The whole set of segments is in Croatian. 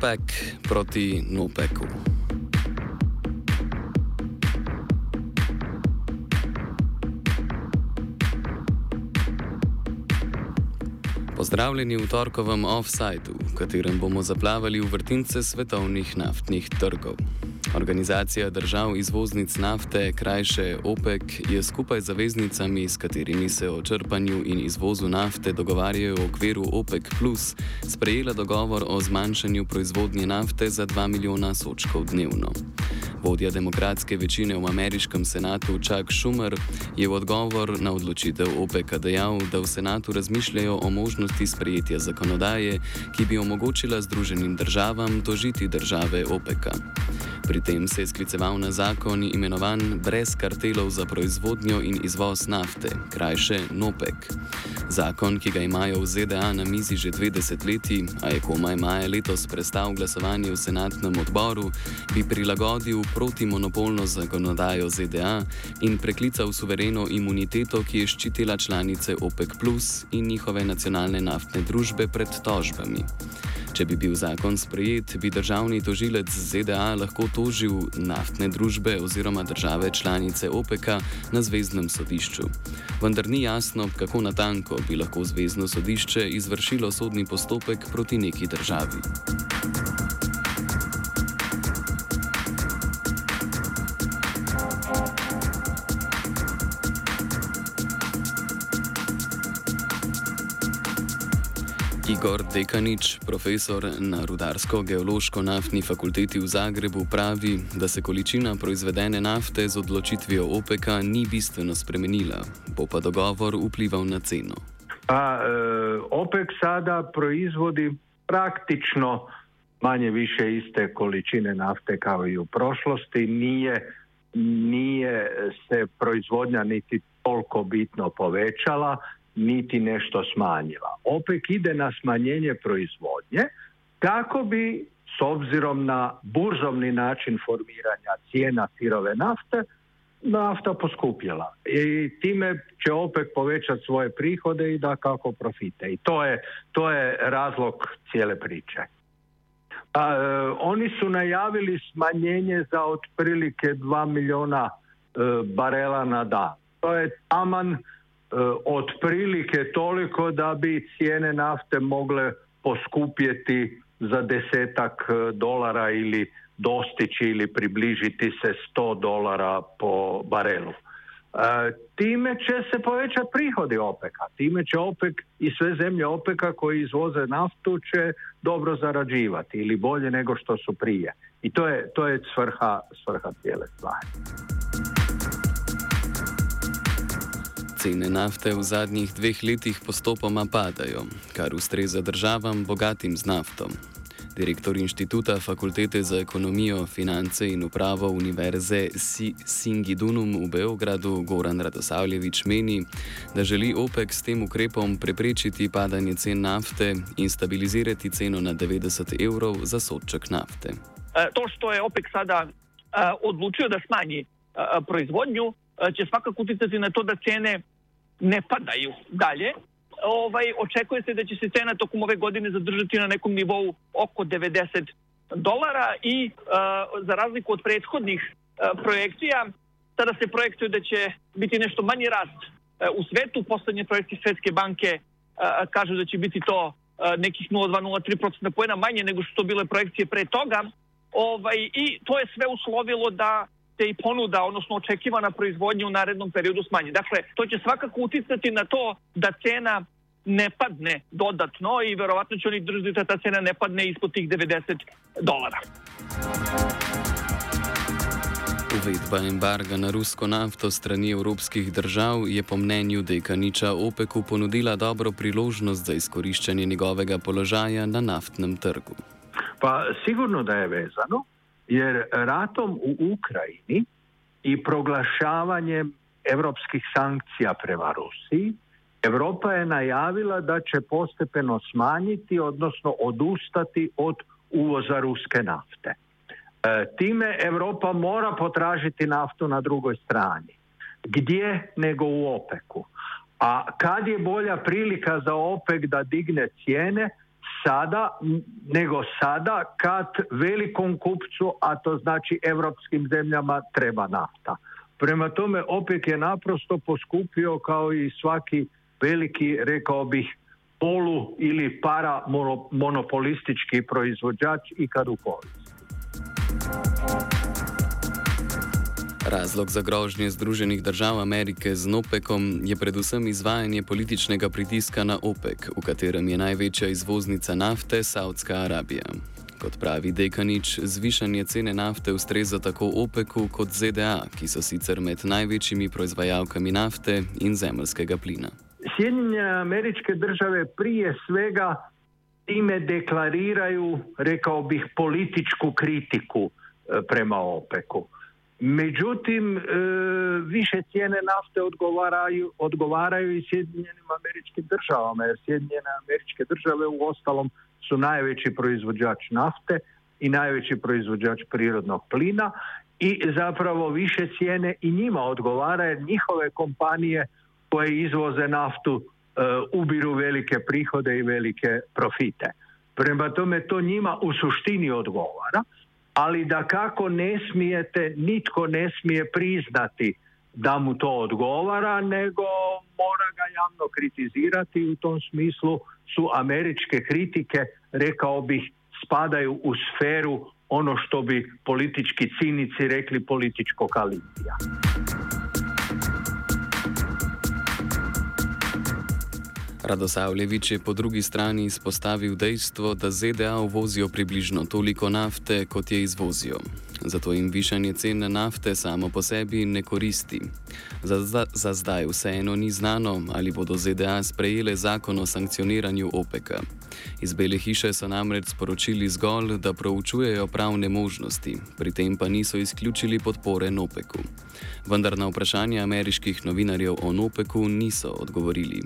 OPEC proti NOPEC-u. Pozdravljeni v torkovem offsajdu, v katerem bomo zaplavali v vrtince svetovnih naftnih trgov. Organizacija držav izvoznic nafte, krajše OPEC, je skupaj z zaveznicami, s katerimi se o črpanju in izvozu nafte dogovarjajo v okviru OPEC, sprejela dogovor o zmanjšanju proizvodnje nafte za 2 milijona sočkov dnevno. Vodja demokratske večine v ameriškem senatu Chuck Schumer je v odgovor na odločitev OPEC-a dejal, da v senatu razmišljajo o možnosti sprejetja zakonodaje, ki bi omogočila Združenim državam tožiti države OPEC-a. Pri tem se je skliceval na zakon imenovan Brez kartelov za proizvodnjo in izvoz nafte, krajše NOPEC. Zakon, ki ga imajo v ZDA na mizi že dve desetletji, a je komaj maja letos prestal glasovanje v senatnem odboru, bi prilagodil protimonopolno zakonodajo ZDA in preklical suvereno imuniteto, ki je ščitila članice OPEC plus in njihove nacionalne naftne družbe pred tožbami. Če bi bil zakon sprejet, bi državni tožilec ZDA lahko tožil naftne družbe oziroma države članice OPEC-a na zvezdnem sodišču. Vendar ni jasno, kako natanko bi lahko zvezdno sodišče izvršilo sodni postopek proti neki državi. Igor Dekanič, profesor na Rudarsko-geološko-naftni fakulteti v Zagrebu, pravi, da se količina proizvedene nafte z odločitvijo OPEC-a ni bistveno spremenila, bo pa dogovor vplival na ceno. Pa, e, OPEC sada proizvodi praktično manje više iste količine nafte kao i u prošlosti. Nije, nije se proizvodnja niti toliko bitno povećala niti nešto smanjila. OPEC ide na smanjenje proizvodnje kako bi s obzirom na burzovni način formiranja cijena sirove nafte nafta poskupjela. I time će OPEC povećati svoje prihode i da kako profite. I to je, to je razlog cijele priče. A, e, oni su najavili smanjenje za otprilike 2 milijuna e, barela na dan. To je taman otprilike toliko da bi cijene nafte mogle poskupjeti za desetak e, dolara ili dostići ili približiti se 100 dolara po barelu. E, time će se povećati prihodi OPEC-a. Time će OPEC i sve zemlje OPEC-a koji izvoze naftu će dobro zarađivati ili bolje nego što su prije. I to je, to je svrha, svrha cijele stvari. Cene nafte v zadnjih dveh letih postopoma padajo, kar ustreza državam bogatim z nafto. Direktor inštituta Fakultete za ekonomijo, finance in upravo Univerze Singidunum v Beogradu Goran Radosavljevič meni, da želi OPEC s tem ukrepom preprečiti padanje cen nafte in stabilizirati ceno na 90 evrov za sodček nafte. E, to, što je OPEC sada e, odločio da smanji e, proizvodnju, će svakako utjecati na to da cene ne padaju dalje. Ovaj, očekuje se da će se cena tokom ove godine zadržati na nekom nivou oko 90 dolara i uh, za razliku od prethodnih uh, projekcija, sada se projektuje da će biti nešto manji rast uh, u svetu. Poslednje projekcije Svetske banke kažu da će biti to nekih 0,2-0,3% pojena manje nego što bile projekcije pre toga. Ovaj, I to je sve uslovilo da se i ponuda, odnosno očekivana proizvodnja u narednom periodu smanji. Dakle, to će svakako uticati na to da cena ne padne dodatno i verovatno će oni držati da ta cena ne padne ispod tih 90 dolara. Uvedba embarga na rusko nafto strani evropskih držav je po mnenju Dekaniča OPEC-u ponudila dobro priložnost za izkoriščanje njegovega položaja na naftnem trgu. Pa sigurno da je vezano, jer ratom u Ukrajini i proglašavanjem europskih sankcija prema Rusiji, Europa je najavila da će postepeno smanjiti, odnosno odustati od uvoza ruske nafte. E, time Europa mora potražiti naftu na drugoj strani. Gdje nego u OPEC-u. A kad je bolja prilika za OPEC da digne cijene, sada, nego sada kad velikom kupcu, a to znači europskim zemljama, treba nafta. Prema tome OPEC je naprosto poskupio kao i svaki veliki, rekao bih, polu ili para monopolistički proizvođač i kad u povijesti. Razlog za grožnje Združenih držav Amerike z OPEC-om je predvsem izvajanje političnega pritiska na OPEC, v katerem je največja izvoznica nafte Saudska Arabija. Kot pravi Dekanič, zvišanje cene nafte ustreza tako OPEC-u kot ZDA, ki so sicer med največjimi proizvajalkami nafte in zemljskega plina. Sjedinjene američke države prije svega time deklariraju, rekao bih, političku kritiku e, prema OPEC-u. Međutim, e, više cijene nafte odgovaraju, odgovaraju i Sjedinjenim američkim državama, jer Sjedinjene američke države u ostalom su najveći proizvođač nafte i najveći proizvođač prirodnog plina i zapravo više cijene i njima odgovara jer njihove kompanije koje izvoze naftu e, ubiru velike prihode i velike profite. Prema tome to njima u suštini odgovara ali da kako ne smijete, nitko ne smije priznati da mu to odgovara, nego mora ga javno kritizirati u tom smislu su američke kritike, rekao bih, spadaju u sferu ono što bi politički cinici rekli političkog alibija. Radosavljevič je po drugi strani izpostavil dejstvo, da ZDA uvozijo približno toliko nafte, kot je izvozijo. Zato jim višanje cene nafte samo po sebi ne koristi. Za, za zdaj vseeno ni znano, ali bodo ZDA sprejele zakon o sankcioniranju OPEC-a. Iz Bele hiše so namreč sporočili zgolj, da proučujejo pravne možnosti, pri tem pa niso izključili podpore NOPEC-u. Vendar na vprašanje ameriških novinarjev o NOPEC-u niso odgovorili.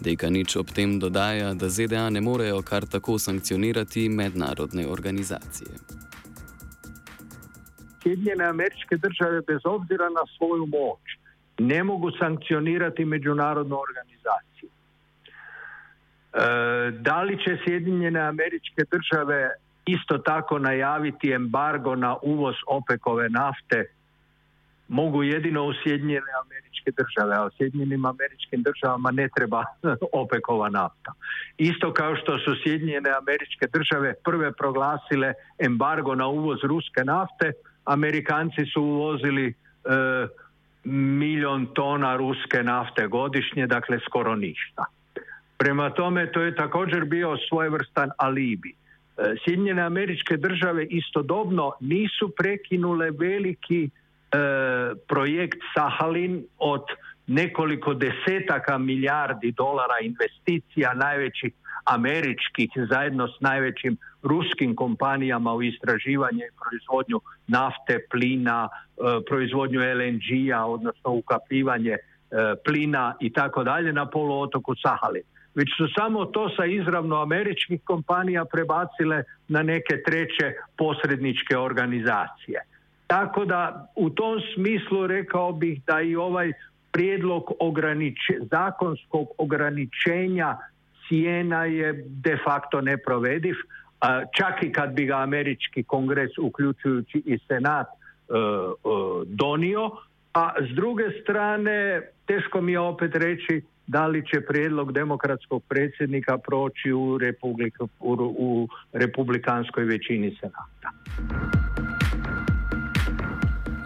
Dekanič ob tem dodaja, da ZDA ne morejo kar tako sankcionirati mednarodne organizacije. Sjedinjene američke države bez obzira na svoju moć ne mogu sankcionirati međunarodnu organizaciju. E, da li će Sjedinjene američke države isto tako najaviti embargo na uvoz opekove nafte mogu jedino u Sjedinjene američke države, a u Sjedinjenim američkim državama ne treba opekova nafta. Isto kao što su Sjedinjene američke države prve proglasile embargo na uvoz ruske nafte, Amerikanci su uvozili e, milion tona ruske nafte godišnje, dakle skoro ništa. Prema tome to je također bio svojevrstan alibi. E, Sjedinjene američke države istodobno nisu prekinule veliki e, projekt Sahalin od nekoliko desetaka milijardi dolara investicija najvećih američkih zajedno s najvećim ruskim kompanijama u istraživanje i proizvodnju nafte, plina, e, proizvodnju LNG-a, odnosno ukapljivanje e, plina i tako dalje na poluotoku Sahalin. Već su samo to sa izravno američkih kompanija prebacile na neke treće posredničke organizacije. Tako da u tom smislu rekao bih da i ovaj prijedlog zakonskog ograničenja cijena je de facto neprovediv, čak i kad bi ga američki kongres uključujući i senat e, e, donio, a s druge strane teško mi je opet reći da li će prijedlog demokratskog predsjednika proći u, u republikanskoj većini senata.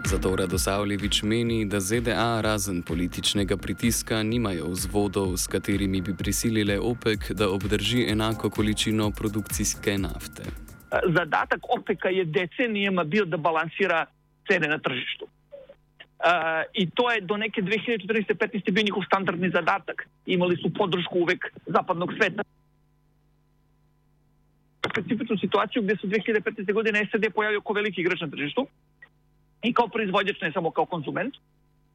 Zato Radosavljevič meni, da ZDA razen političnega pritiska nimajo vzvodov, s katerimi bi prisilile OPEC, da obdrži enako količino produkcijske nafte. Zadatak OPEC-a je decenijama bio da balansira cene na tržištu. Uh, I to je do neke 2014-15 bio njihov standardni zadatak. Imali su podršku uvek zapadnog sveta. Specifičnu situaciju gdje su 2015. godine SAD pojavio kao veliki igrač na tržištu i kao proizvođač, ne samo kao konsument.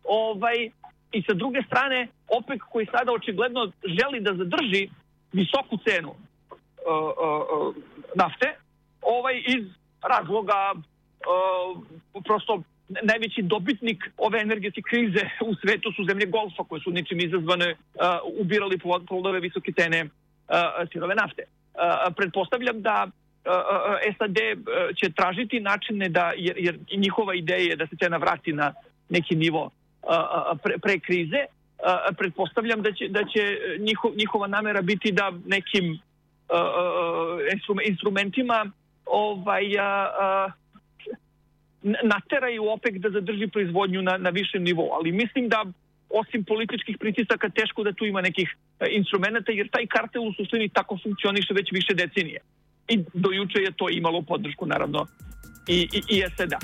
Ovaj, I sa druge strane, OPEC koji sada očigledno želi da zadrži visoku cenu uh, uh, uh, nafte, ovaj iz razloga prosto najveći dobitnik ove energetske krize u svetu su zemlje Golfa koje su ničim izazvane ubirali plodove visoke cene sirove nafte. pretpostavljam da SAD će tražiti načine da, jer, jer njihova ideja je da se cena vrati na neki nivo pre, pre krize, pretpostavljam da će, da će njiho, njihova namera biti da nekim instrumentima ovaj, nateraju OPEC da zadrži proizvodnju na, na višem nivou. Ali mislim da osim političkih pritisaka teško da tu ima nekih instrumenta jer taj kartel u suštini tako funkcioniše već više decenije. I do juče je to imalo podršku naravno i, i, i SED-a.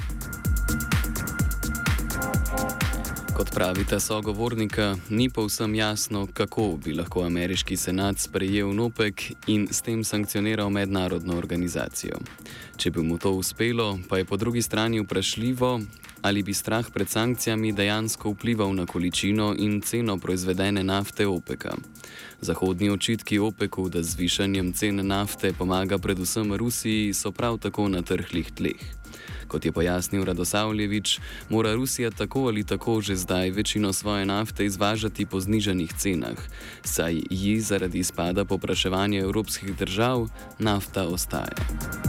Kot pravita sogovornika, ni povsem jasno, kako bi lahko ameriški senat sprejel NOPEC in s tem sankcioniral mednarodno organizacijo. Če bi mu to uspelo, pa je po drugi strani vprašljivo, ali bi strah pred sankcijami dejansko vplival na količino in ceno proizvedene nafte OPEC-a. Zahodni očitki OPEC-u, da z zvišanjem cene nafte pomaga predvsem Rusiji, so prav tako na trhlih tleh. Kot je pojasnil Radosavljevič, mora Rusija tako ali tako že zdaj večino svoje nafte izvažati po znižanih cenah, saj ji zaradi izpada popraševanja evropskih držav nafta ostaja.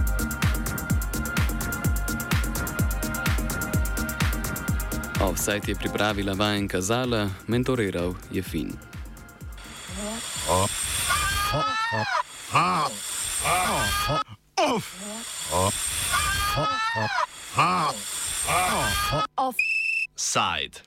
Offside je pripravila vajenka Zala, mentoriral je Fin. Offside.